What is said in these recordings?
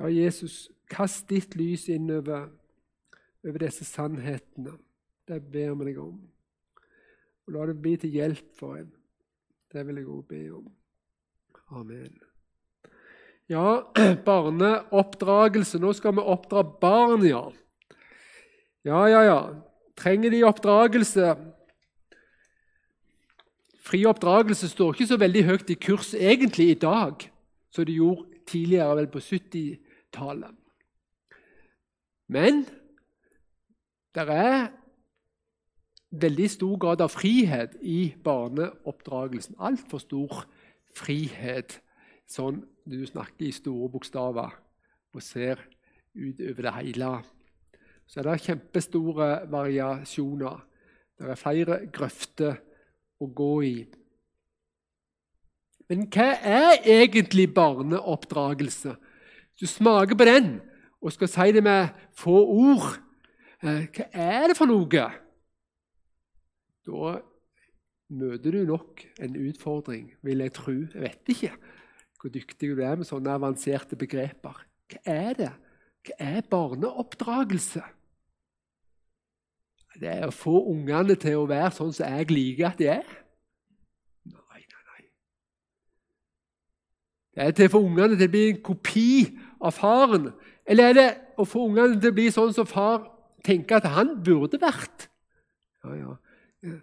Ja, Jesus, kast ditt lys innover over disse sannhetene. Det ber vi deg om. Og la det bli til hjelp for en. Det vil jeg òg be om. Amen. Ja, barneoppdragelse. Nå skal vi oppdra barn, ja. Ja, ja, ja. Trenger de oppdragelse? Fri oppdragelse står ikke så veldig høyt i kurs egentlig i dag, som det gjorde tidligere, vel på 70-tallet. Men det er veldig stor grad av frihet i barneoppdragelsen. Altfor stor frihet, sånn du snakker i store bokstaver og ser utover det hele. Så er det kjempestore variasjoner. Det er flere grøfter å gå i. Men hva er egentlig barneoppdragelse? Du smaker på den og skal si det med få ord, eh, hva er det for noe? Da møter du nok en utfordring, vil jeg tro. Jeg vet ikke hvor dyktig du er med sånne avanserte begreper. Hva er det? Hva er barneoppdragelse? Det er å få ungene til å være sånn som jeg liker at de er. Nei, nei, nei. Det er til å få ungene til å bli en kopi av faren. Eller er det å få ungene til å bli sånn som far tenker at han burde vært? Ja, ja.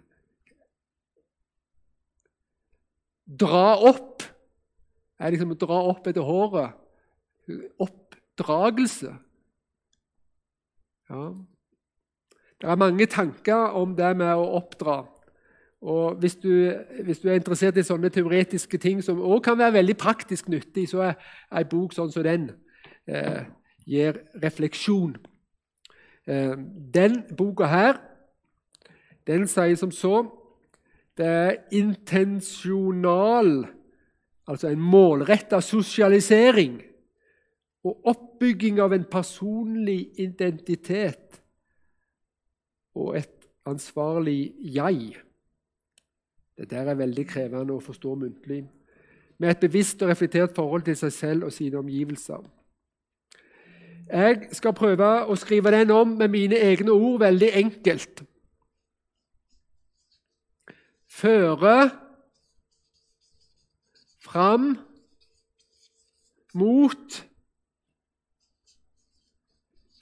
Dra opp er liksom å dra opp etter håret. Oppdragelse. Ja. Det er mange tanker om det med å oppdra. Og hvis du, hvis du er interessert i sånne teoretiske ting som òg kan være veldig praktisk nyttig, så er ei bok sånn som den eh, gir refleksjon. Eh, den boka her den sier som så Det er intensjonal, altså en målretta sosialisering og oppbygging av en personlig identitet og et ansvarlig jeg. Det der er veldig krevende å forstå muntlig. Med et bevisst og reflektert forhold til seg selv og sine omgivelser. Jeg skal prøve å skrive den om med mine egne ord veldig enkelt. Føre fram mot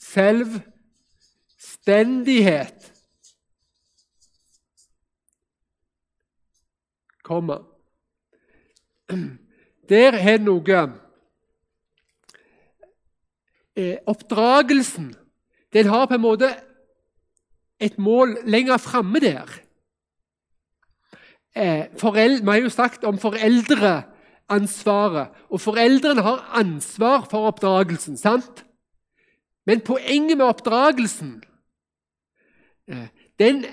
selvstendighet. Komma. Der har noe eh, Oppdragelsen den har på en måte et mål lenger framme der. Eh, vi har jo sagt om foreldreansvaret, og foreldrene har ansvar for oppdragelsen. sant? Men poenget med oppdragelsen eh, den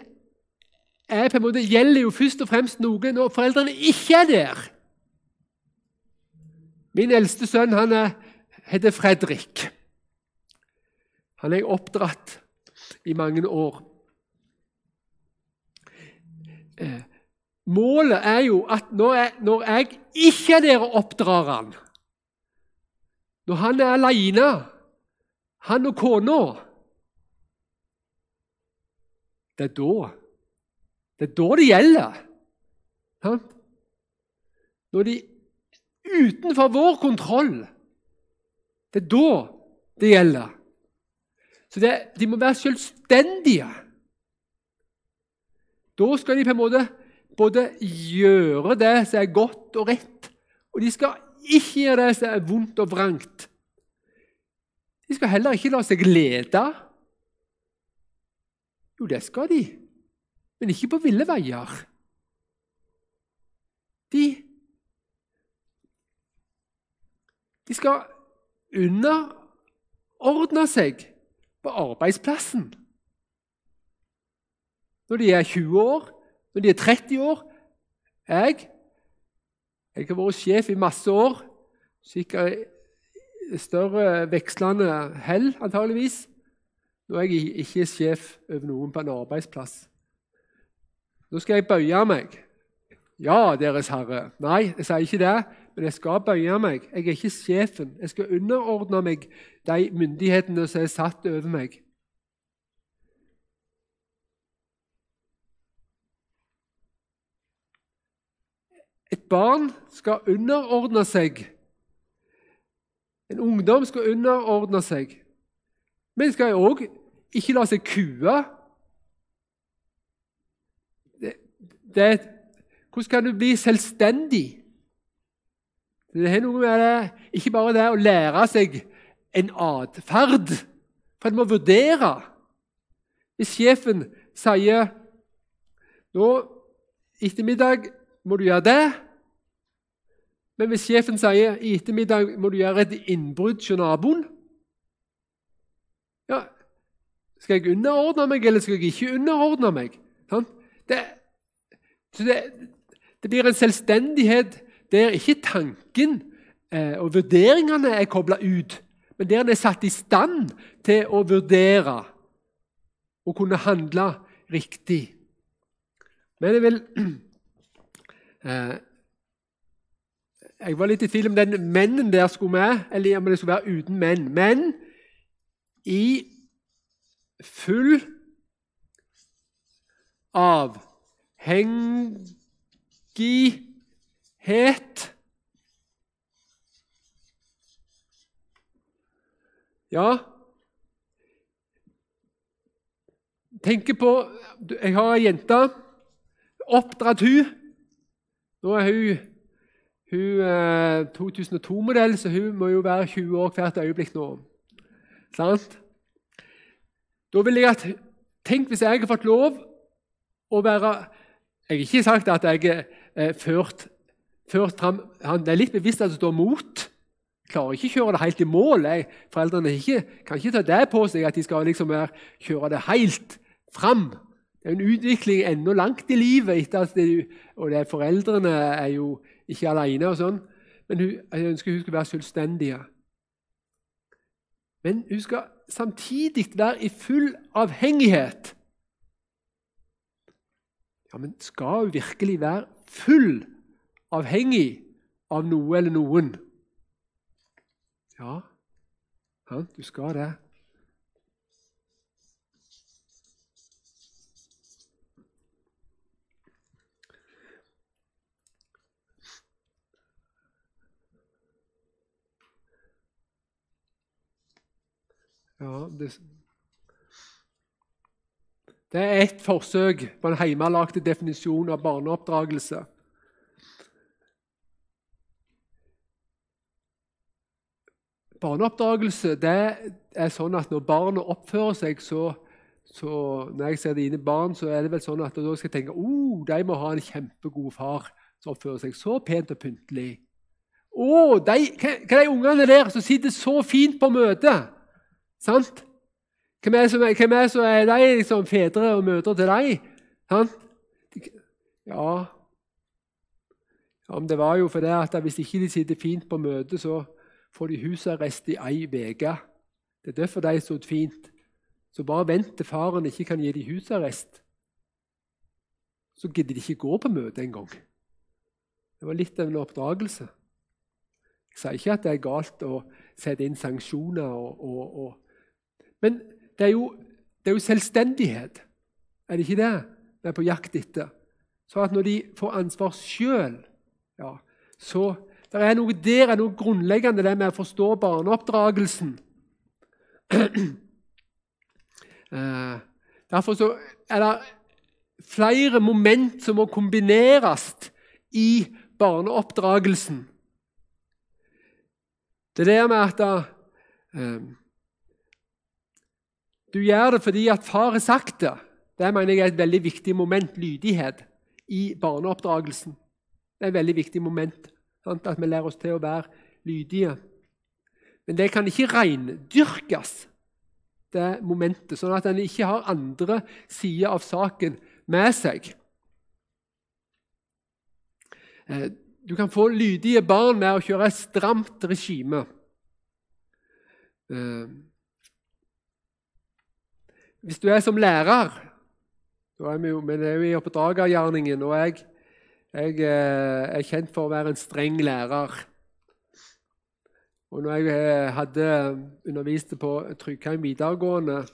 er på en måte, gjelder jo først og fremst noe når foreldrene ikke er der. Min eldste sønn han er, heter Fredrik. Han er oppdratt i mange år. Eh, Målet er jo at når jeg, når jeg ikke er der og oppdrar han, når han er aleine, han og kona Det er da det er da det gjelder. Når de utenfor vår kontroll, det er da det gjelder. Så det, De må være selvstendige. Da skal de på en måte både gjøre det som er godt og rett, og de skal ikke gjøre det som er vondt og vrangt. De skal heller ikke la seg lede. Jo, det skal de, men ikke på ville veier. De De skal underordne seg på arbeidsplassen. Når de er 20 år, når de er 30 år Jeg jeg har vært sjef i masse år. Sikkert større vekslende hell, antageligvis. Nå er jeg ikke sjef over noen på en arbeidsplass. Nå skal jeg bøye meg. Ja, Deres Herre. Nei, jeg sier ikke det. men jeg skal bøye meg. Jeg er ikke sjefen. Jeg skal underordne meg de myndighetene som er satt over meg. Et barn skal underordne seg. En ungdom skal underordne seg. Men skal òg ikke la seg kue. Det, det, hvordan kan du bli selvstendig? Det er noe med det, ikke bare det å lære seg en atferd, for en må vurdere. Hvis sjefen sier nå ettermiddag må du gjøre det, men hvis sjefen sier i ettermiddag må du gjøre et innbrudd hos naboen ja, Skal jeg underordne meg, eller skal jeg ikke underordne meg? Sånn? Det, det, det, blir en selvstendighet der ikke tanken eh, og vurderingene er kobla ut, men der en er satt i stand til å vurdere og kunne handle riktig. Men jeg vil eh, Jeg var litt i tvil om den mennen der skulle med, eller om det skulle være uten menn. Men i full avhengighet Ja Tenker på Jeg har ei jente. Oppdratt hun. Nå er hun, hun er 2002-modell, så hun må jo være 20 år hvert øyeblikk nå. Sant? Da vil jeg at Tenk hvis jeg har fått lov å være Jeg har ikke sagt at jeg er eh, ført, ført Han er litt bevisst at det står mot. Klarer ikke å kjøre det helt i mål. Jeg, foreldrene ikke, kan ikke ta det på seg at de skal liksom kjøre det helt fram. Det er en utvikling ennå langt i livet. det, og det, Foreldrene er jo ikke alene. og sånn, Men hun, jeg ønsker hun skal være selvstendig. Men hun skal samtidig være i full avhengighet. Ja, Men skal hun virkelig være full avhengig av noe eller noen? Ja, du skal det. Ja, det, det er ett forsøk på en hjemmelagd definisjon av barneoppdragelse. Barneoppdragelse det er sånn at når barnet oppfører seg, så, så Når jeg ser dine barn, så er det vel sånn at da skal jeg tenke oh, de må ha en kjempegod far som oppfører seg så pent og pyntelig. Å, oh, de, de ungene der som sitter så fint på møtet? Sant? Hvem er, som, hvem er, som er de liksom, fedre og mødre til deg? Han? Ja. ja det var jo fordi at hvis ikke de sitter fint på møtet, så får de husarrest i ei uke. Det er derfor de stod fint. Så bare vent til faren ikke kan gi dem husarrest. Så gidder de ikke gå på møte engang. Det var litt av en oppdragelse. Jeg sier ikke at det er galt å sette inn sanksjoner og, og, og men det er, jo, det er jo selvstendighet, er det ikke det vi er på jakt etter? Så at når de får ansvar sjøl, ja, så det er noe der er noe grunnleggende det med å forstå barneoppdragelsen. Eh, derfor så er det flere moment som må kombineres i barneoppdragelsen. Det der med at uh, du gjør det fordi at far har sagt det. Det mener jeg er et veldig viktig moment, lydighet, i barneoppdragelsen. Det er et veldig viktig moment sant? at vi lærer oss til å være lydige. Men det kan ikke reindyrkes, det momentet, sånn at en ikke har andre sider av saken med seg. Eh, du kan få lydige barn med å kjøre et stramt regime. Eh, hvis du er som lærer da er vi jo, Men er jo i oppdragergjerningen, og jeg Jeg eh, er kjent for å være en streng lærer. Og når jeg eh, hadde undervist på Tryggheim videregående,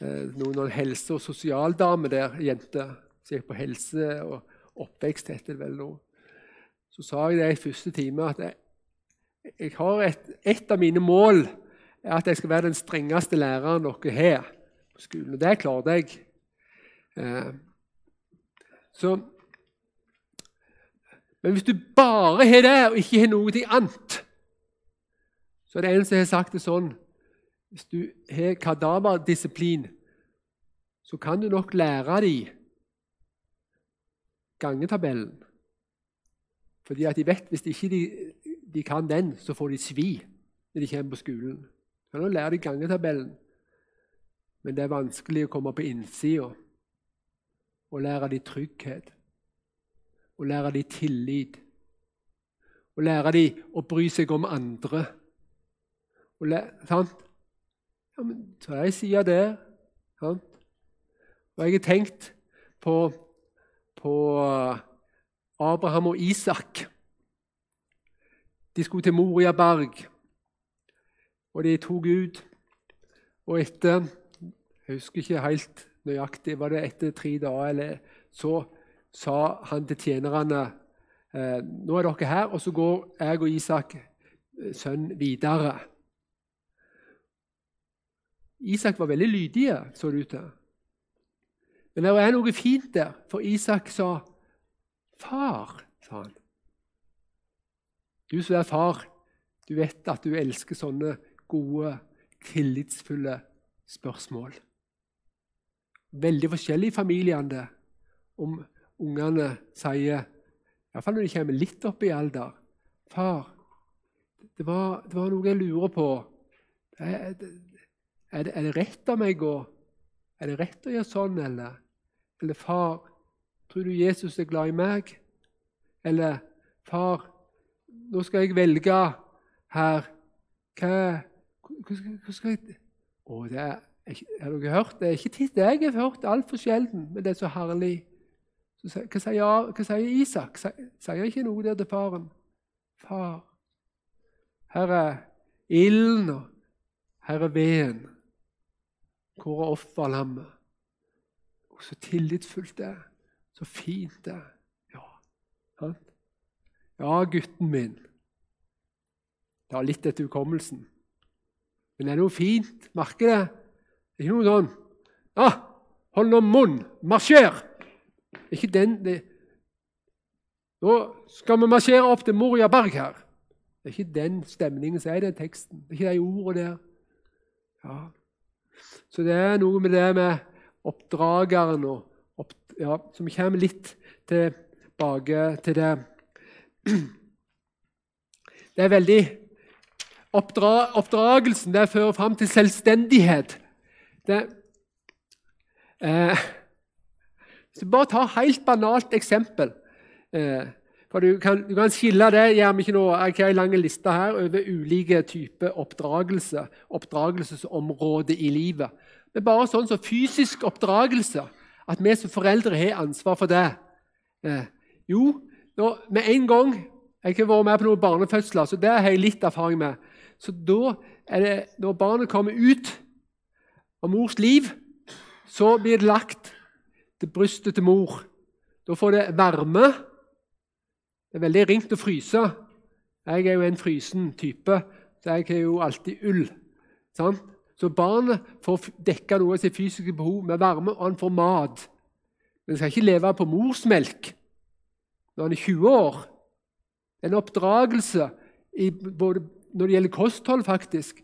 eh, noen, noen helse- og sosialdamer der, jenter, som gikk på helse og oppvekst, heter det vel nå, så sa jeg det i første time at jeg, jeg har et, et, av mine mål er at jeg skal være den strengeste læreren dere har skolen. Og det klarte jeg. Eh, så men hvis du bare har det, og ikke har noe annet Så er det en som har sagt det sånn Hvis du har kadaverdisiplin, så kan du nok lære dem gangetabellen. Fordi at de vet hvis de ikke de, de kan den, så får de svi når de kommer på skolen. Du kan jo lære dem gangetabellen, men det er vanskelig å komme på innsida og lære dem trygghet og lære dem tillit. Og lære dem å bry seg om andre. Og lære, sant? Ja, men så er ei side der. Sant? Og jeg har tenkt på, på Abraham og Isak. De skulle til Moria Berg, og de tok ut. Og etter Jeg husker ikke helt nøyaktig, var det etter tre dager eller så sa han til tjenerne eh, nå er dere her, og så går jeg og Isak, eh, sønn, videre. Isak var veldig lydig, så det ut til. Men det er noe fint der, for Isak sa 'Far', sa han. Du som er far, du vet at du elsker sånne gode, tillitsfulle spørsmål. Veldig forskjellig i familiene om ungene sier, iallfall når de kommer litt opp i alder 'Far, det var, det var noe jeg lurer på. Er det, er, det, er det, rett av meg å Er det rett å gjøre sånn, eller? Eller 'Far, tror du Jesus er glad i meg?' Eller 'Far, nå skal jeg velge her. Hva, hva skal jeg Å, det er, har dere hørt? Det ikke titt jeg har hørt, det altfor sjelden, men det er så herlig. Hva sier Isak? Sier ikke noe der til faren? Far, her er ilden, og her er veden. Hvor er offerlammet? Og så tillitsfullt det er. Så fint det er. Ja. ja, gutten min. Det har litt etter hukommelsen. Men det er noe fint. Merker det? Det er ikke noe sånn ah, hold nå munn! Marsjer! Ikke den det, Nå skal vi marsjere opp til Moria Berg her. Det er ikke den stemningen som er i den teksten. Det er ikke de ordene der. Ja. Så det er noe med det med oppdrageren og opp, ja, Så vi kommer litt tilbake til det. Det er veldig oppdra, Oppdragelsen det fører fram til selvstendighet. Det, eh, så bare ta et helt banalt eksempel. Eh, for du kan, du kan, skille det gjør vi ikke nå, Jeg har en lang liste her over ulike typer oppdragelse, oppdragelsesområder i livet. Men bare sånn som fysisk oppdragelse, at vi som foreldre har ansvar for det. Eh, jo, nå, med en gang Jeg har vært med på noen barnefødsler, så det har jeg litt erfaring med. Så da er det, Når barnet kommer ut av mors liv, så blir det lagt til brystet til mor. Da får det varme. Det er veldig ringt å fryse. Jeg er jo en frysen type, så jeg har jo alltid ull. Sant? Så barnet får dekka noe av sitt fysiske behov med varme, og han får mat. Men han skal ikke leve på morsmelk når han er 20 år. En oppdragelse både når det gjelder kosthold, faktisk.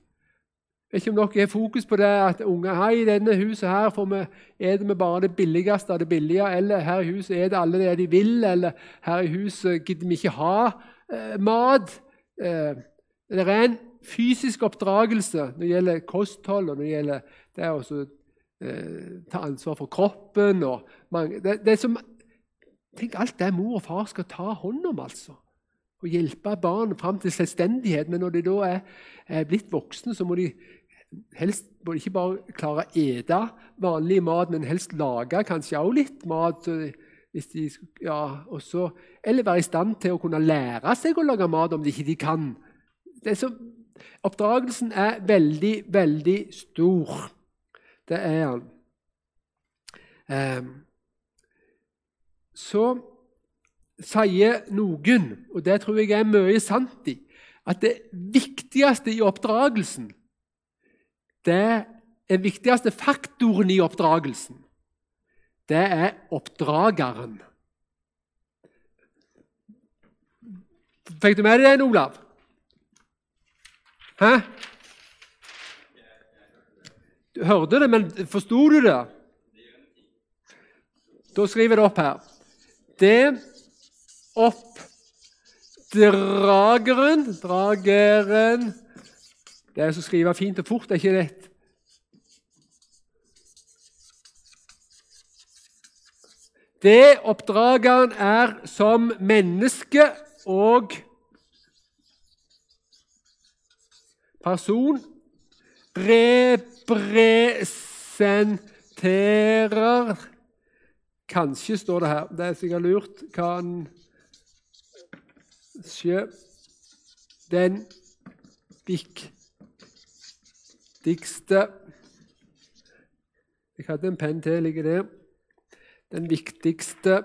Vet ikke om dere har fokus på det at unge hei, i denne huset her får vi, er det bare det billigste av det billige, eller her i huset er det alle det de vil, eller her i huset gidder vi ikke ha eh, mat. Eh, det er en fysisk oppdragelse når det gjelder kosthold og når det gjelder det å eh, ta ansvar for kroppen. mange, det, det som, Tenk alt det mor og far skal ta hånd om, altså. Og hjelpe barn fram til selvstendighet. Men når de da er blitt voksne, så må de helst ikke bare klare å ete vanlig mat, men helst lage kanskje også litt mat. Hvis de, ja, også, eller være i stand til å kunne lære seg å lage mat om de ikke kan. Er så, oppdragelsen er veldig, veldig stor. Det er han. Um, så sier noen, og det tror jeg er mye sant i, at det viktigste i oppdragelsen det er viktigste faktoren i oppdragelsen, det er oppdrageren. Fikk du med deg den, Olav? Hæ? Du hørte det, men forsto du det? Da skriver jeg det opp her. Det oppdrageren Drageren Det er å skrive fint og fort, er ikke lett. Det oppdrageren er som menneske og person, representerer Kanskje står det her. Det er sikkert lurt. Kanskje den viktigste Jeg hadde en penn til, ligger der den viktigste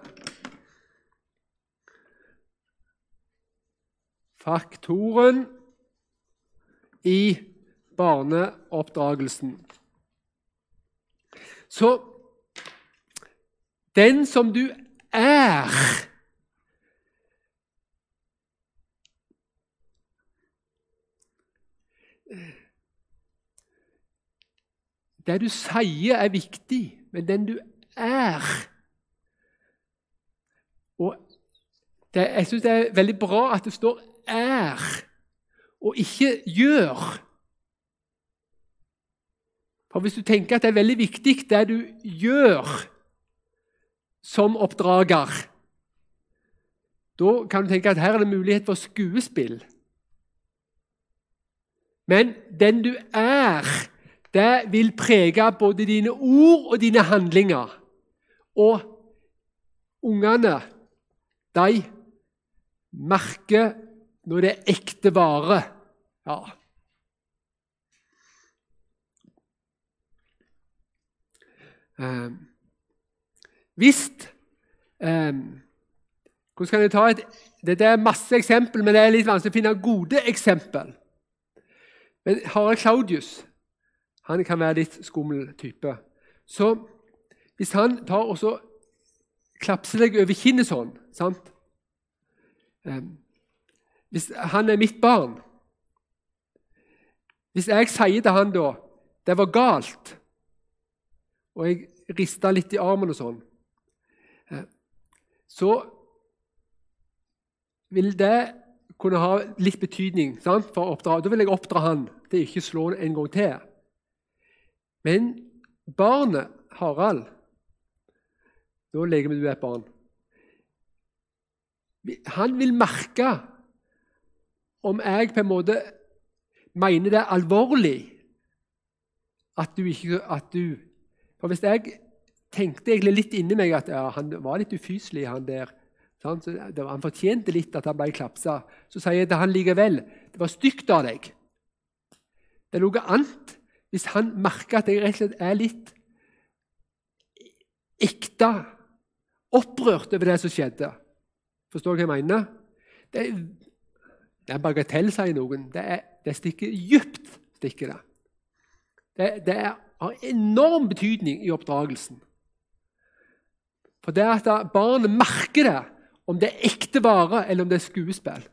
faktoren i barneoppdragelsen. Så den som du er Det du sier, er viktig, men den du er og det, Jeg syns det er veldig bra at det står 'er' og ikke 'gjør'. For Hvis du tenker at det er veldig viktig det du gjør som oppdrager, da kan du tenke at her er det mulighet for skuespill. Men den du er, det vil prege både dine ord og dine handlinger. Og ungene de merker når det er ekte vare. Ja. Eh, hvis eh, Hvordan kan jeg ta et Det er masse eksempel, men det er litt vanskelig å finne gode eksempel. Men Harald Claudius han kan være litt skummel type. Så hvis han tar og klapser deg over kinnet sånn sant? Hvis han er mitt barn Hvis jeg sier til han da det var galt, og jeg rister litt i armen og sånn, så vil det kunne ha litt betydning sant, for å oppdra. Da vil jeg oppdra han til ikke slå en gang til. Men barnet, Harald Nå leker vi du er et barn. Han vil merke om jeg på en måte mener det er alvorlig at du ikke at du, For hvis jeg tenkte egentlig litt inni meg at ja, han var litt ufyselig, han der sant? Han fortjente litt at han ble klapsa. Så sier jeg til han likevel det var stygt av deg. Det er noe annet hvis han merker at jeg rett og slett er litt ekte opprørt over det som skjedde. Forstår du hva jeg mener? Det er, det er bagatell, sier noen. Det, er, det stikker dypt. stikker det. Det, det er, har enorm betydning i oppdragelsen. For det at barnet merker det, om det er ekte vare eller om det er skuespill.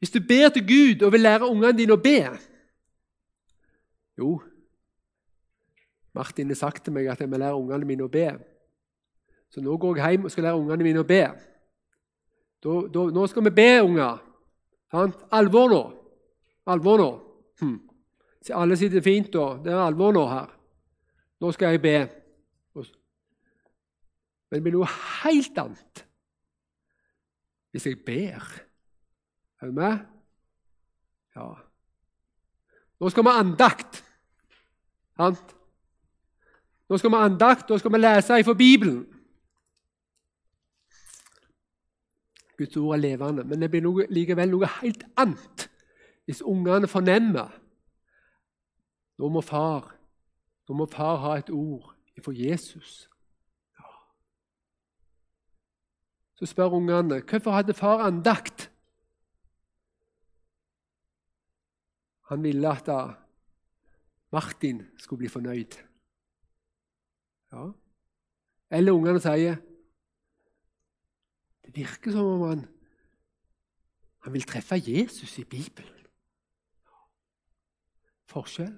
Hvis du ber til Gud og vil lære ungene dine å be Jo, Martin har sagt til meg at jeg må lære ungene mine å be. Så nå går jeg hjem og skal lære ungene mine å be. Da, da, nå skal vi be, unger. Alvor nå. Alvor nå. Hm. Alle sitter fint, da. Det er alvor nå her. Nå skal jeg be. Men det blir noe helt annet hvis jeg ber. Er du med? Ja. Nå skal vi ha andakt. Sant? Nå skal vi ha andakt, nå skal vi lese ifra Bibelen. Guds ord er levende, men det blir noe, likevel noe helt annet hvis ungene fornemmer Nå må far, nå må far ha et ord ifra Jesus. Så spør ungene hvorfor hadde far andakt. Han ville at Martin skulle bli fornøyd. Ja. Eller ungene sier Det virker som om han, han vil treffe Jesus i Bibelen. Forskjell.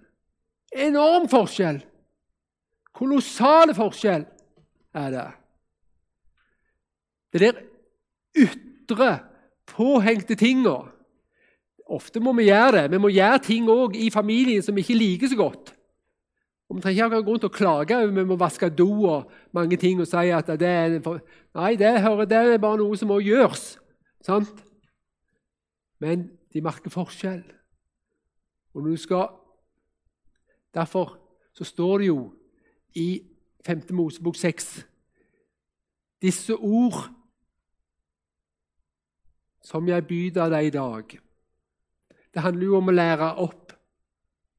Enorm forskjell! Kolossal forskjell er det. Det der ytre, påhengte tinga Ofte må vi gjøre det. Vi må gjøre ting òg i familien som vi ikke liker så godt. Og Vi trenger ikke ha grunn til å klage vi må vaske do og mange ting og si at det er Nei, det, hører, det er bare noe som må gjøres. Sant? Men de merker forskjell. Og du skal Derfor så står det jo i 5. Mosebok 6 Disse ord som jeg byr deg i dag. Det handler jo om å lære opp.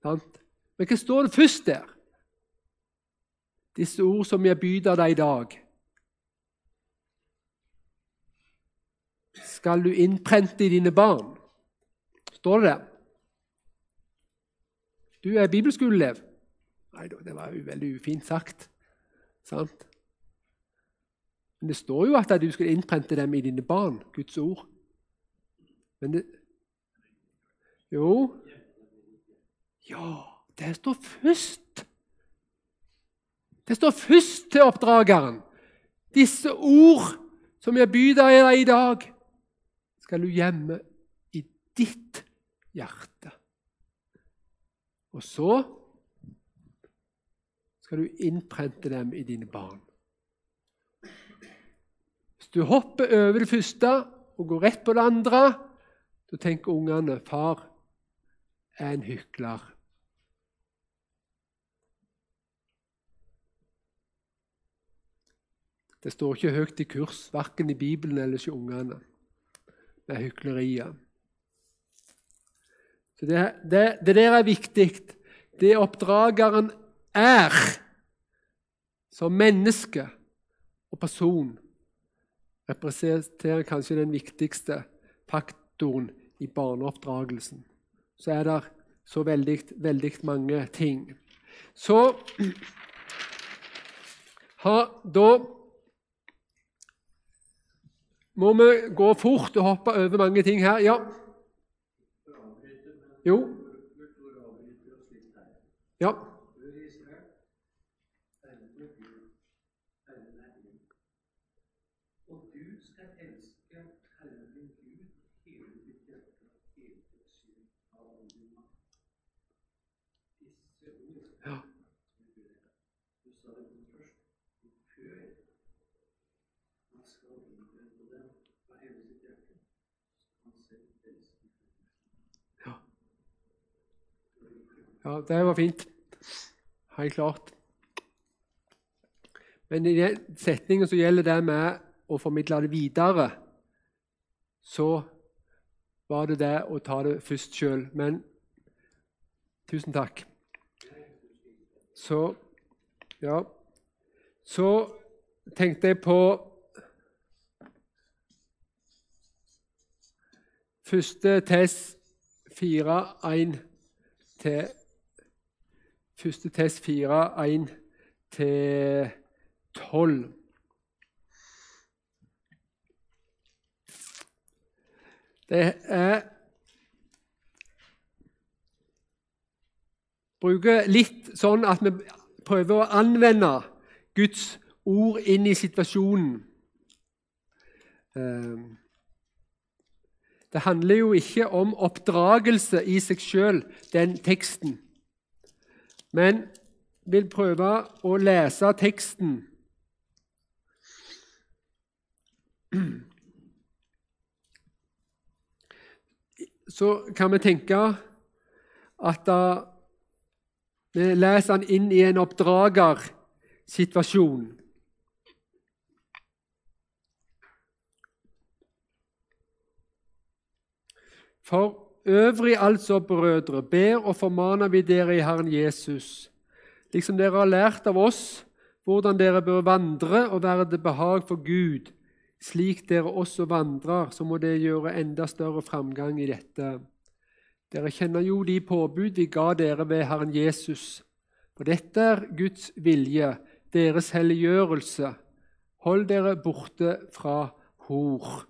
Sant? Men hva står det først der? Disse ord som jeg byr deg i dag. Skal du innprente i dine barn? Står det der? Du er bibelskoleelev. Nei, det var jo veldig ufint sagt. Sant? Men det står jo at du skal innprente dem i dine barn, Guds ord. Men det Jo Ja, det står først. Det står først til oppdrageren. Disse ord som jeg byr deg i dag, skal du gjemme i ditt hjerte. Og så skal du innprente dem i dine barn. Hvis du hopper over det første og går rett på det andre, så tenker ungene far er en hykler. Det står ikke høyt i kurs, verken i Bibelen eller hos ungene, med hykleriet. Så det, det, det der er viktig. Det oppdrageren er som menneske og person, representerer kanskje den viktigste faktoren i barneoppdragelsen. Så er det så veldig, veldig mange ting. Så ha, da må vi gå fort og hoppe over mange ting her. Ja. Jo. Ja. Ja, det var fint. Helt klart. Men i den setningen som gjelder det med å formidle det videre, så var det det å ta det først sjøl. Men tusen takk. Så Ja. Så tenkte jeg på første test 4, 1 til Første test 4, 1-12. Det er Bruker litt sånn at vi prøver å anvende Guds ord inn i situasjonen. Ehm, det handler jo ikke om oppdragelse i seg sjøl, den teksten men vil prøve å lese teksten. Så kan vi tenke at da vi leser den inn i en oppdragersituasjon. For øvrig altså, brødre, ber og formaner vi dere i Herren Jesus, liksom dere har lært av oss hvordan dere bør vandre og være til behag for Gud. Slik dere også vandrer, så må det gjøre enda større framgang i dette. Dere kjenner jo de påbud vi ga dere ved Herren Jesus. For dette er Guds vilje, deres helliggjørelse. Hold dere borte fra hor.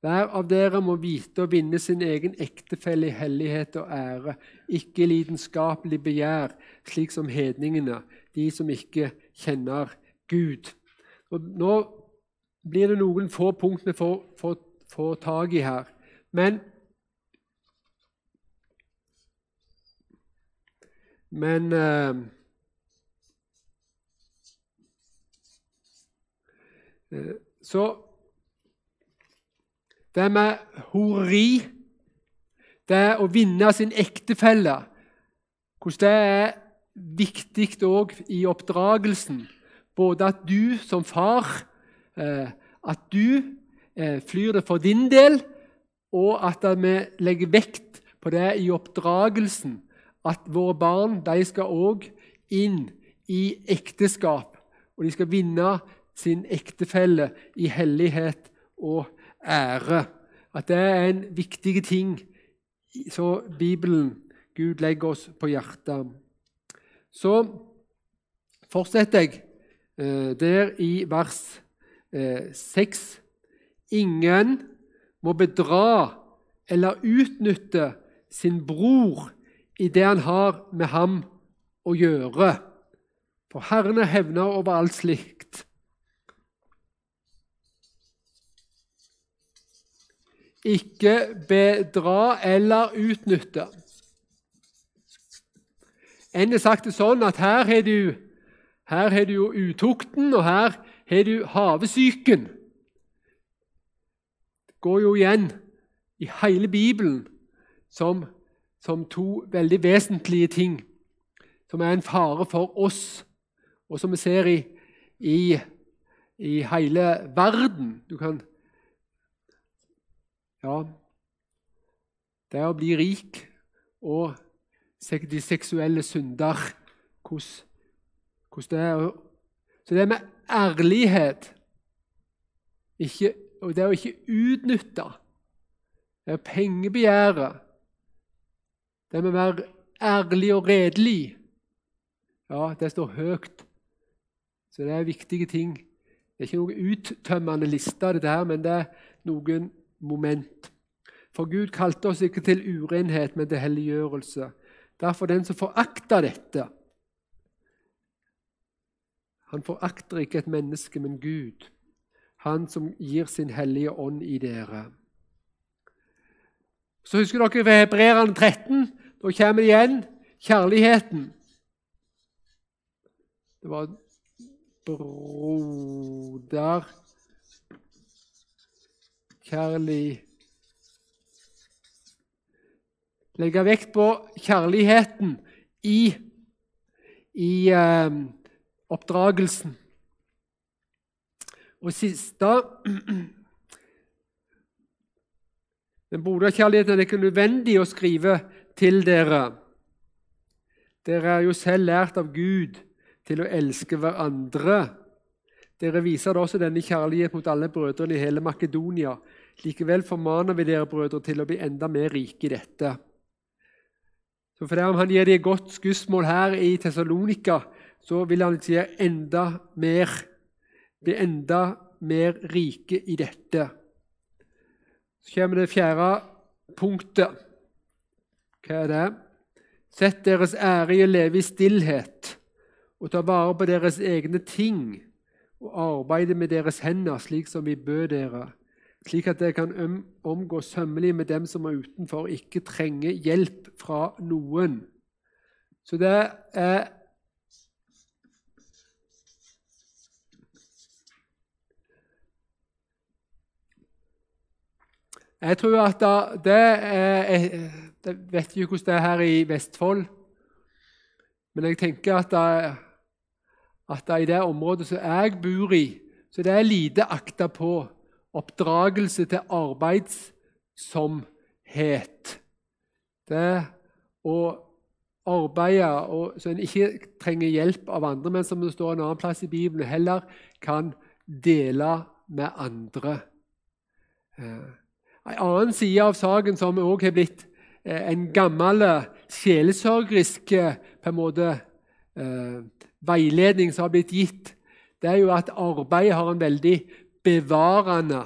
Hver av dere må vite å vinne sin egen ektefelle i hellighet og ære, ikke lidenskapelig begjær, slik som hedningene, de som ikke kjenner Gud. Og nå blir det noen få punkter vi får tak i her. Men Men uh, Så det med horeri, det å vinne sin ektefelle, hvordan det er viktig òg i oppdragelsen. Både at du som far eh, at du eh, flyr det for din del, og at vi legger vekt på det i oppdragelsen. At våre barn de skal òg inn i ekteskap, og de skal vinne sin ektefelle i hellighet og ære. At det er en viktig ting så Bibelen, Gud, legger oss på hjertet. Så fortsetter jeg eh, der i vers eh, 6. Ingen må bedra eller utnytte sin bror i det han har med ham å gjøre. For Herren er hevner over alt slikt. Ikke bedra eller utnytte. En har sagt det sånn at her har du, her har du utukten, og her har du havesyken. Det går jo igjen i hele Bibelen som, som to veldig vesentlige ting, som er en fare for oss, og som vi ser i, i, i hele verden. Du kan ja, det å bli rik og de seksuelle synder. Hvordan det er Så det med ærlighet. Ikke, og det å ikke utnytte. Det er pengebegjæret Det med å være ærlig og redelig. Ja, det står høyt. Så det er viktige ting. Det er ikke noen uttømmende liste, dette her, men det er noen moment. For Gud kalte oss ikke til urenhet, men til helliggjørelse. Derfor den som forakter dette Han forakter ikke et menneske, men Gud. Han som gir sin hellige ånd i dere. Så husker dere ved Hebreerne 13. Da kommer det igjen kjærligheten. Det var broder kjærlig Legge vekt på kjærligheten i, i eh, oppdragelsen. Og siste Den broderkjærligheten er ikke nødvendig å skrive til dere. Dere er jo selv lært av Gud til å elske hverandre. Dere viser da også denne kjærlighet mot alle brødrene i hele Makedonia. Likevel formaner vi dere brødre til å bli enda mer rike i dette. Så for det Om han gir dem et godt skussmål her i Tessalonika, så vil han si enda mer, bli enda mer rike i dette. Så kommer det fjerde punktet. Hva er det? Sett deres ære i å leve i stillhet og ta vare på deres egne ting og arbeide med deres hender, slik som vi bød dere slik at dere kan omgå sømmelig med dem som er utenfor, ikke trenge hjelp fra noen. Så det er Jeg tror at det er Jeg vet ikke hvordan det er her i Vestfold, men jeg tenker at, at i det området som jeg bor i, så det er lite akta på oppdragelse til arbeidsomhet. Det å arbeide og, så en ikke trenger hjelp av andre, men som det står en annen plass i Bibelen, heller kan dele med andre. Eh, en annen side av saken som også har blitt eh, en gammel sjelesørgerisk på en måte, eh, veiledning som har blitt gitt, det er jo at arbeidet har en veldig bevarende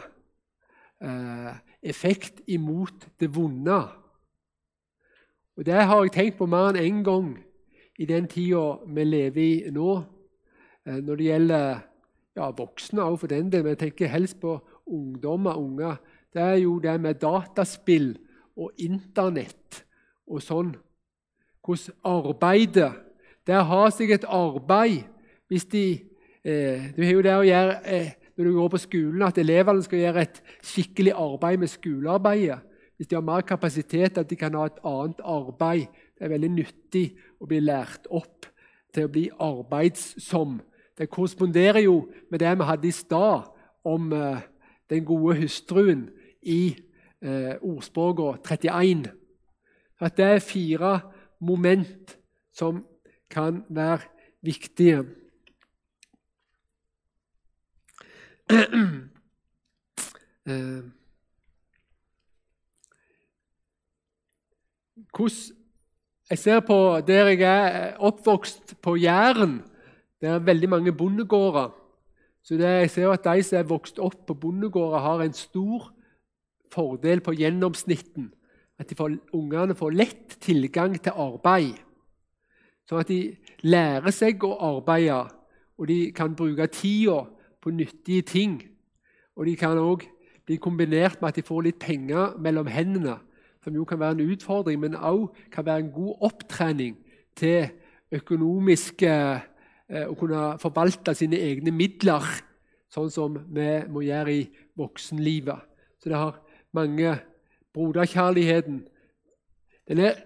eh, effekt imot det vonde. Og Det har jeg tenkt på mer enn én en gang i den tida vi lever i nå. Eh, når det gjelder ja, voksne òg, for den del, men jeg tenker helst på ungdommer. unger. Det er jo det med dataspill og Internett og sånn. Hvordan arbeidet Det å ha seg et arbeid hvis de eh, Du har jo det å gjøre eh, når du går på skolen, at elevene skal gjøre et skikkelig arbeid med skolearbeidet. Hvis de har mer kapasitet, at de kan ha et annet arbeid. Det er veldig nyttig å bli lært opp til å bli arbeidsom. Det korresponderer jo med det vi hadde i stad om eh, den gode hustruen i eh, ordspråket 31. At det er fire moment som kan være viktige. Eh, hvordan Jeg ser på der jeg er oppvokst på Jæren. Det er veldig mange bondegårder. Så det, jeg ser at de som er vokst opp på bondegårder, har en stor fordel på gjennomsnitten. At får, ungene får lett tilgang til arbeid. Sånn at de lærer seg å arbeide, og de kan bruke tida på nyttige ting. Og de kan òg bli kombinert med at de får litt penger mellom hendene, som jo kan være en utfordring, men òg kan være en god opptrening til økonomiske eh, Å kunne forvalte sine egne midler, sånn som vi må gjøre i voksenlivet. Så det har mange Broderkjærligheten Den er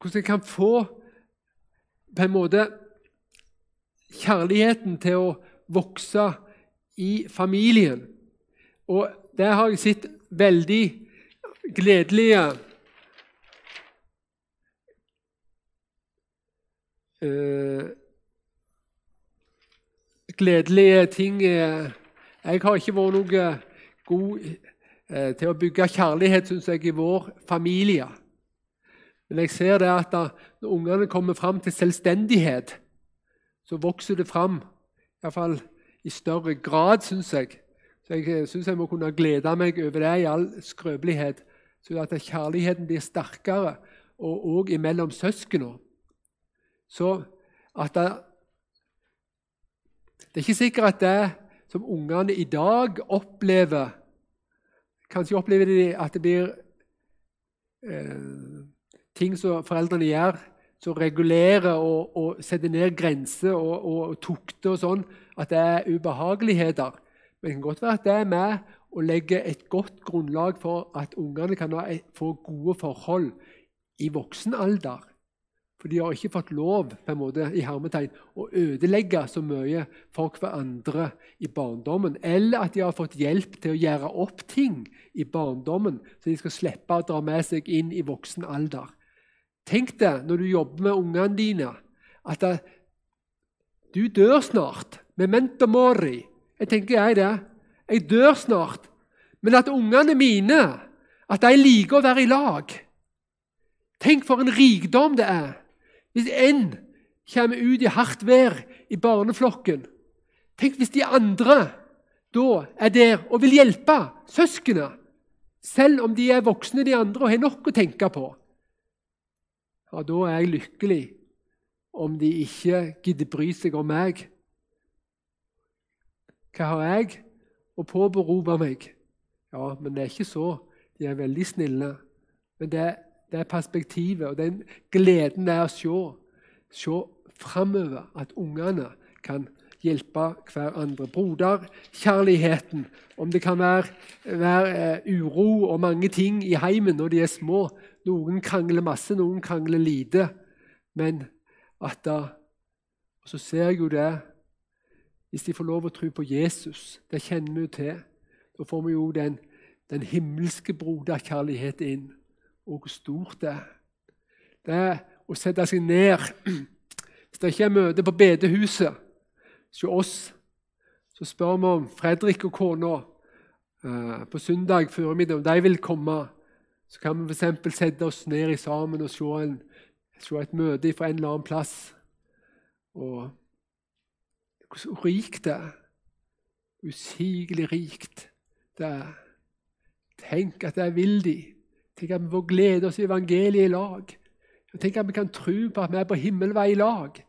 Hvordan jeg kan få på en måte kjærligheten til å vokse i familien. Og der har jeg sett veldig gledelige uh, Gledelige ting Jeg har ikke vært noe god uh, til å bygge kjærlighet, syns jeg, i vår familie. Men jeg ser det at da, når ungene kommer fram til selvstendighet, så vokser det fram. Iallfall i større grad, syns jeg. Så jeg syns jeg må kunne glede meg over det i all skrøpelighet. Så at kjærligheten blir sterkere, og òg imellom søsknene. Så at det, det er ikke sikkert at det som ungene i dag opplever Kanskje opplever de at det blir eh, ting som foreldrene gjør, som regulerer og, og setter ned grenser og, og, og tukter og sånn, at det er ubehageligheter. Men det kan godt være at det er med å legge et godt grunnlag for at ungene kan få gode forhold i voksen alder. For de har ikke fått lov på en måte, i hermetegn, å ødelegge så mye for hverandre i barndommen. Eller at de har fått hjelp til å gjøre opp ting i barndommen, så de skal slippe å dra med seg inn i voksen alder. Tenk deg når du jobber med ungene dine, at det, du dør snart. Memento mori. Jeg tenker jeg det. Jeg dør snart. Men at ungene mine at de liker å være i lag. Tenk for en rikdom det er hvis en kommer ut i hardt vær i barneflokken. Tenk hvis de andre da er der og vil hjelpe søsknene, selv om de er voksne, de andre, og har nok å tenke på ja, da er jeg lykkelig om de ikke gidder bry seg om meg. Hva har jeg å påberope meg? Ja, men det er ikke så. De er veldig snille. Men det, det er perspektivet og den gleden det er å se, se framover at ungene kan hjelpe hverandre. Broderkjærligheten, om det kan være, være uh, uro og mange ting i heimen når de er små, noen krangler masse, noen krangler lite. Men at da Og Så ser jeg jo det hvis de får lov å tro på Jesus. Det kjenner vi jo til. Da får vi jo den, den himmelske broderkjærlighet inn. Og hvor stort det er. Det er å sette seg ned Hvis det ikke er møte på bedehuset hos oss, så spør vi om Fredrik og kona eh, på søndag formiddag om de vil komme. Så kan vi f.eks. sette oss ned sammen og se, en, se et møte fra en eller annen plass. Og hvor rikt det er. Usigelig rikt det er. Tenk at jeg vil de. Tenk at vi får glede oss i evangeliet i lag. Tenk at vi kan tro på at vi er på himmelvei i lag.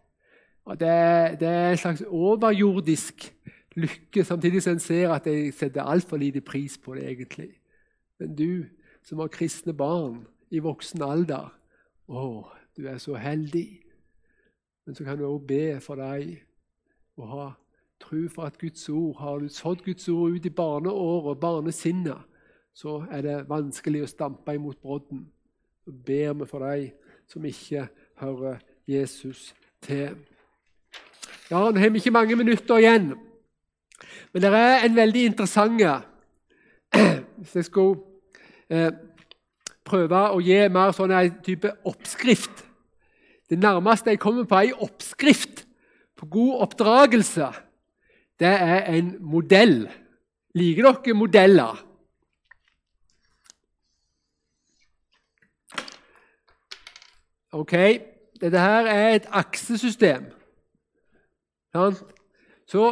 Og det, det er en slags overjordisk lykke, samtidig som en ser at jeg setter altfor lite pris på det. egentlig. Men du som har kristne barn i voksen alder Å, du er så heldig. Men så kan du òg be for deg og ha tro for at Guds ord Har du sådd Guds ord ut i barneåret, barnesinnet, så er det vanskelig å stampe imot brodden. Så ber vi for deg som ikke hører Jesus til. Ja, Nå har vi ikke mange minutter igjen, men det er en veldig interessant Hvis jeg skulle eh, prøve å gi mer sånn en type oppskrift Det nærmeste jeg kommer på ei oppskrift på god oppdragelse, det er en modell. Liker dere modeller? Ok, dette her er et aksesystem. Så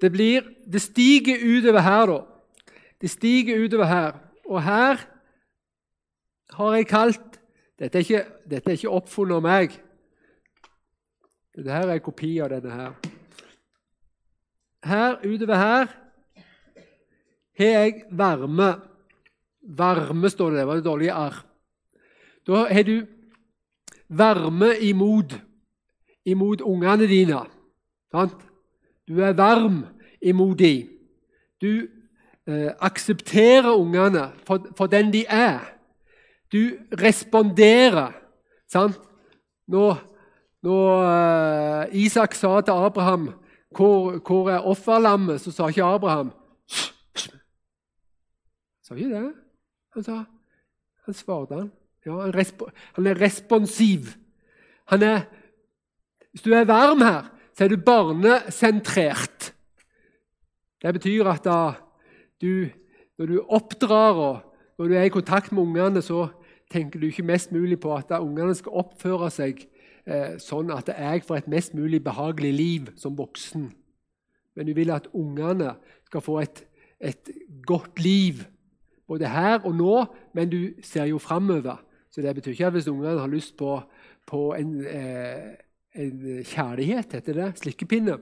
det blir Det stiger utover her, da. Det stiger utover her. Og her har jeg kalt Dette er ikke, ikke oppfunnet av meg. Dette her er en kopi av denne her. Her, utover her har jeg varme. Varme, står det. Det var det dårlige arr. Da har du varme imot, imot ungene dine. Sant? Du er varm imot dem. Du eh, aksepterer ungene for, for, den de er. Du responderer. Sant? Når, når eh, Isak sa til Abraham hvor, hvor er offerlammet, så sa ikke Abraham Sa ikke det? Han sa Han svarte han. Ja, han, han er responsiv. Han er Hvis du er varm her, så er du barnesentrert. Det betyr at da du, når du oppdrar og når du er i kontakt med ungene, så tenker du ikke mest mulig på at ungene skal oppføre seg eh, sånn at jeg får et mest mulig behagelig liv som voksen. Men du vil at ungene skal få et, et godt liv, både her og nå, men du ser jo framover. Så det betyr ikke at hvis ungene har lyst på, på en, eh, en, kjærlighet, heter det, slikkepinne,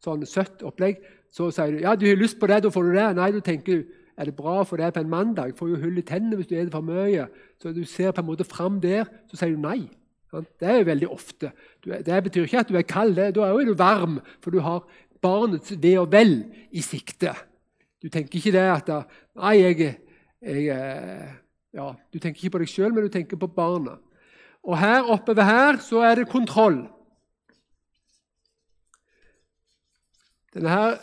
sånn søtt opplegg, så sier du ja, du har lyst på det, da får du det. Nei, du tenker er det bra for det på en mandag? Får jo hull i tennene hvis du spiser for mye. Så du ser på en måte fram der, så sier du nei. Det er jo veldig ofte. Det betyr ikke at du er kald, da er du varm, for du har barnets ve og vel i sikte. Du tenker ikke det at Nei, jeg, jeg eh, ja, Du tenker ikke på deg sjøl, men du tenker på barna. Og her oppover her så er det kontroll. Denne her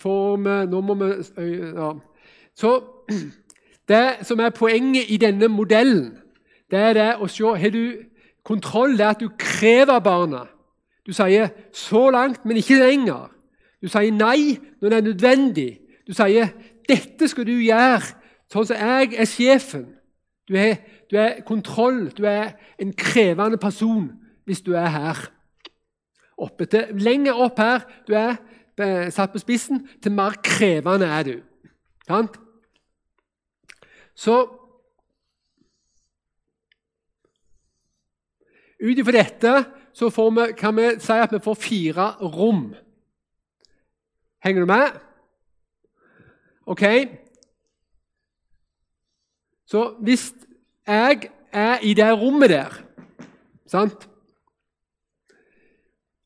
får vi Nå må vi ja. Så det som er poenget i denne modellen, det er det å se Har du kontroll? Det er at du krever barna. Du sier 'så langt, men ikke lenger'. Du sier nei når det er nødvendig. Du sier 'dette skal du gjøre Sånn som jeg er sjefen. Du er, du er kontroll. Du er en krevende person hvis du er her. Oppe til, lenger opp her du er satt på spissen, til mer krevende er du. Sant? Så Ut ifra dette så vi, kan vi si at vi får fire rom. Henger du med? Ok, så hvis jeg er i det rommet der sant?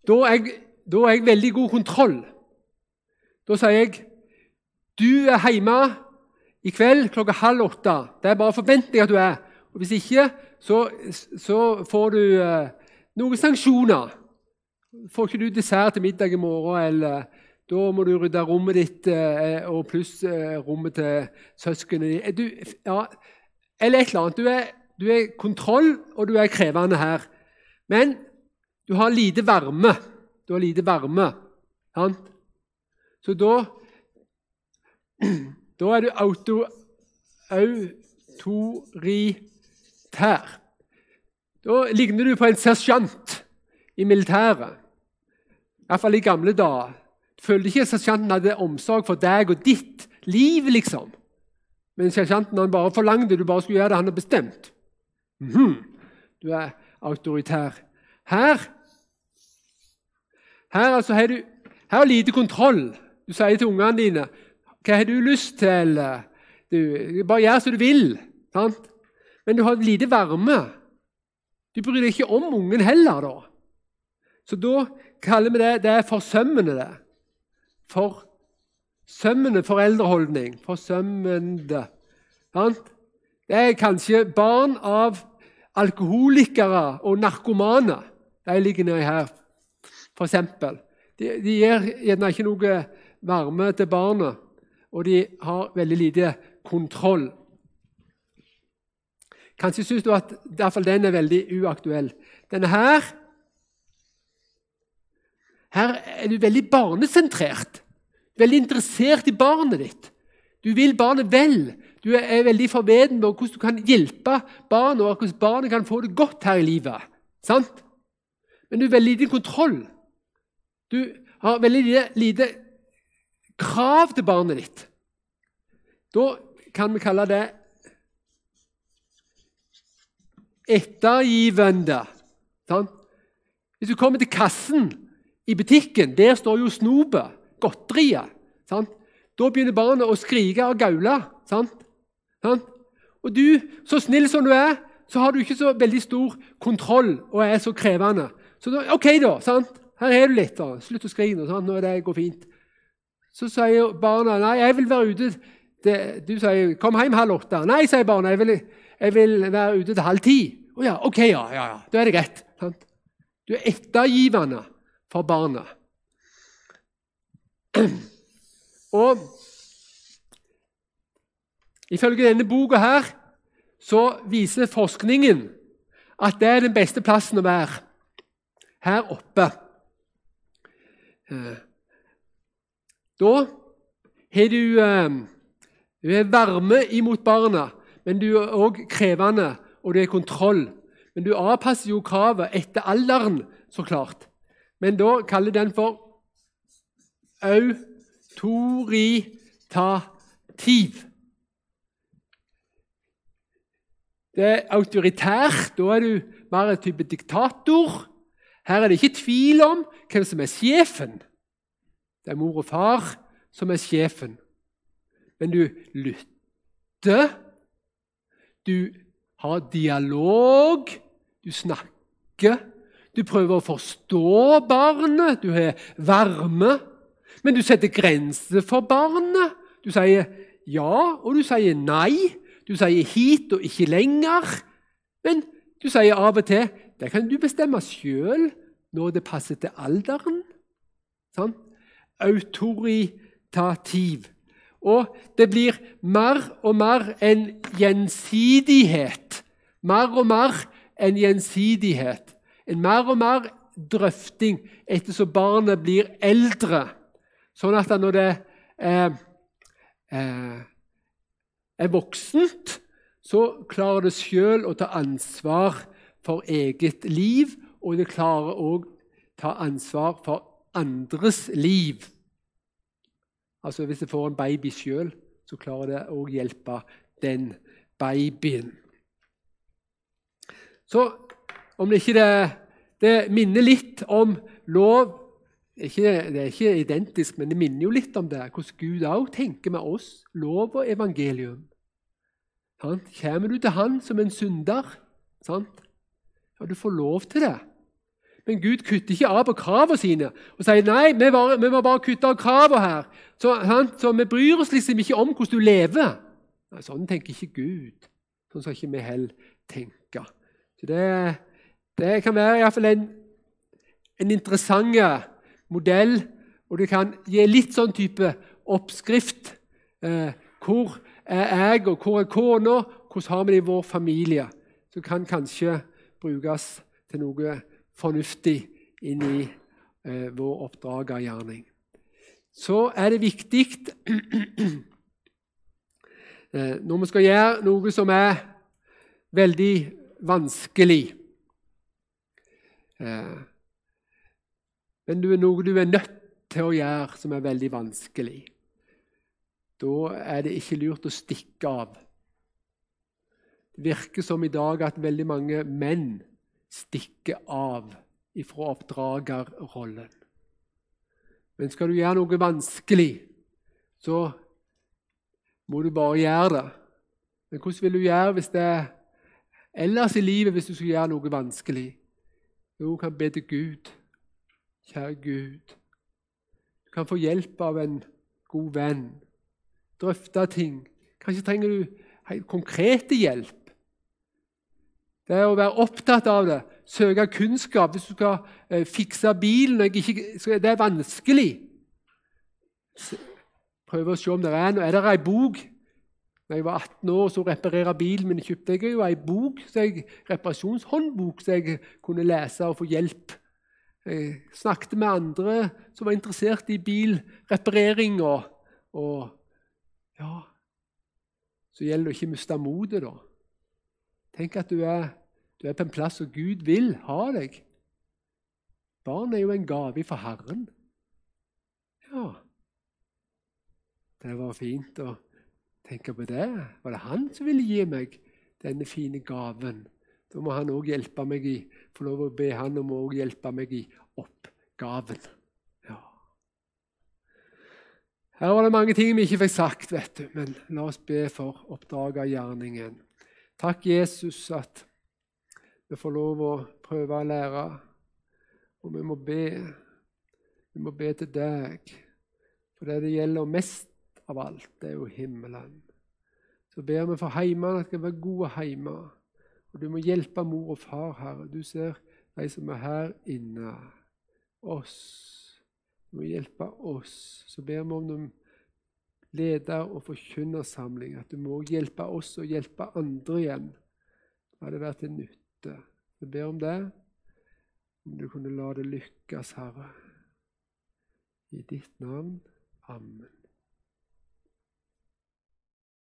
Da er jeg veldig god kontroll. Da sier jeg du er hjemme i kveld klokka halv åtte. Det er bare forventning at du er. Og Hvis ikke, så, så får du eh, noen sanksjoner. Får ikke du dessert til middag i morgen, eller da må du rydde rommet ditt eh, og pluss eh, rommet til søsknene dine ja, Eller et eller annet. Du er, du er kontroll, og du er krevende her. Men du har lite varme. Du har lite varme. Sant? Så da Da er du auto, autoritær. Da ligner du på en sersjant i militæret. Iallfall i gamle dager. Du Følte ikke sersjanten hadde omsorg for deg og ditt liv, liksom. Men sersjanten han bare forlangte du bare skulle gjøre det han hadde bestemt. Mm -hmm. Du er autoritær. Her her altså har du her er lite kontroll. Du sier til ungene dine hva har du lyst til? Du, bare gjør som du vil. Sant? Men du har lite varme. Du bryr deg ikke om ungen heller, da. Så da kaller vi det det er forsømmende. det. Forsømmende foreldreholdning. Forsømmende. Det er kanskje barn av alkoholikere og narkomane. De ligger nedi her, f.eks. De, de gir gjerne ikke noe varme til barnet, og de har veldig lite kontroll. Kanskje syns du at den er veldig uaktuell. Denne her Her er du veldig barnesentrert. Veldig interessert i barnet ditt. Du vil barnet vel. Du er veldig forveden på hvordan du kan hjelpe barnet, og hvordan barnet kan få det godt her i livet. Sant? Men du er veldig liten kontroll. Du har veldig lite krav til barnet ditt. Da kan vi kalle det ettergivende. Sånn? Hvis du kommer til kassen i butikken, der står jo snopet, godteriet. Sånn? Da begynner barnet å skrike og gaule. Sånn? Og du, så snill som du er, så har du ikke så veldig stor kontroll og er så krevende. Så da, OK, da. Her er du litt. da. Slutt å skrike? Nå er det går fint. Så sier barna nei, jeg vil være ute det, Du sier 'kom hjem halv åtte'. Nei, sier barna. Jeg vil, jeg vil være ute til halv ti. Å ja, ok, ja, ja, ja. Da er det greit. Sant? Du er ettergivende for barna. Og ifølge denne boka her så viser forskningen at det er den beste plassen å være. Her oppe. Da har du, eh, du er varme imot barna men du er òg krevende, og du er kontroll. Men du avpasser jo kravet etter alderen, så klart. Men da kaller den for autoritativ. Det er autoritært. Da er du mer en type diktator. Her er det ikke tvil om hvem som er sjefen. Det er mor og far som er sjefen. Men du lytter du har dialog, du snakker. Du prøver å forstå barnet, du har varme. Men du setter grenser for barnet. Du sier ja, og du sier nei. Du sier hit og ikke lenger. Men du sier av og til det kan du bestemme sjøl når det passer til alderen. Sånn? Autoritativ. Og det blir mer og mer en gjensidighet. Mer og mer en gjensidighet. En mer og mer drøfting ettersom barnet blir eldre. Sånn at når det er, eh, er voksent, så klarer det sjøl å ta ansvar for eget liv, og det klarer òg ta ansvar for andres liv. Altså Hvis jeg får en baby sjøl, så klarer det å hjelpe den babyen. Så om det ikke det, det minner litt om lov ikke, Det er ikke identisk, men det minner jo litt om det. Hvordan Gud òg tenker med oss, lov og evangelium. Sant? Kommer du til Han som en synder, sant? ja, du får lov til det. Men Gud kutter ikke av på kravene sine og sier nei, vi, var, vi må bare kutte av kravene her. Så, så, vi bryr oss liksom ikke om hvordan du lever. Nei, sånn tenker ikke Gud. Sånn skal ikke vi heller tenke. Så det, det kan være iallfall en, en interessant modell, og det kan gi litt sånn type oppskrift. Eh, hvor er jeg, og hvor er kona? Hvordan har vi det i vår familie? Så kan kanskje brukes til noe fornuftig inn i eh, vår oppdragergjerning. Så er det viktig eh, når vi skal gjøre noe som er veldig vanskelig eh, Men det er noe du er nødt til å gjøre som er veldig vanskelig. Da er det ikke lurt å stikke av. Det virker som i dag at veldig mange menn stikker av ifra oppdragerrollen. Men skal du gjøre noe vanskelig, så må du bare gjøre det. Men hvordan vil du gjøre hvis det er ellers i livet hvis du skal gjøre noe vanskelig? Jo, du kan be til Gud. Kjære Gud. Du kan få hjelp av en god venn. Drøfte ting. Kanskje trenger du konkrete hjelp. Det er å være opptatt av det, søke kunnskap. Hvis du skal eh, fikse bilen ikke, Det er vanskelig. Prøve å se om det er noe. Er det ei bok? Da jeg var 18 år så reparerte bilen min, kjøpte jeg jo ei bok, jeg, reparasjonshåndbok så jeg kunne lese og få hjelp. Jeg snakket med andre som var interessert i bilreparering. Og, og ja Så gjelder det å ikke miste motet, da. Tenk at du er, du er, på en plass hvor Gud vil ha deg. Barn er jo en gave fra Herren. Ja Det var fint å tenke på det. Var det han som ville gi meg denne fine gaven? Da må han òg hjelpe meg i få lov å be han om å hjelpe meg i oppgaven. Ja. Her var det mange ting vi ikke fikk sagt, vet du, men la oss be for oppdragergjerningen. Takk, Jesus, at vi får lov å prøve å lære. Og vi må be. Vi må be til deg. For det det gjelder mest av alt, det er jo himmelen. Så ber vi for heimene at det skal være gode heimer. Og du må hjelpe mor og far, Herre. Du ser de som er her inne. Oss. Du må hjelpe oss. Så ber vi om noen leder- og forkynnersamling. At du må hjelpe oss og hjelpe andre igjen. La det være til nytte. Jeg ber om det. Om du kunne la det lykkes, Herre. I ditt navn. Amen.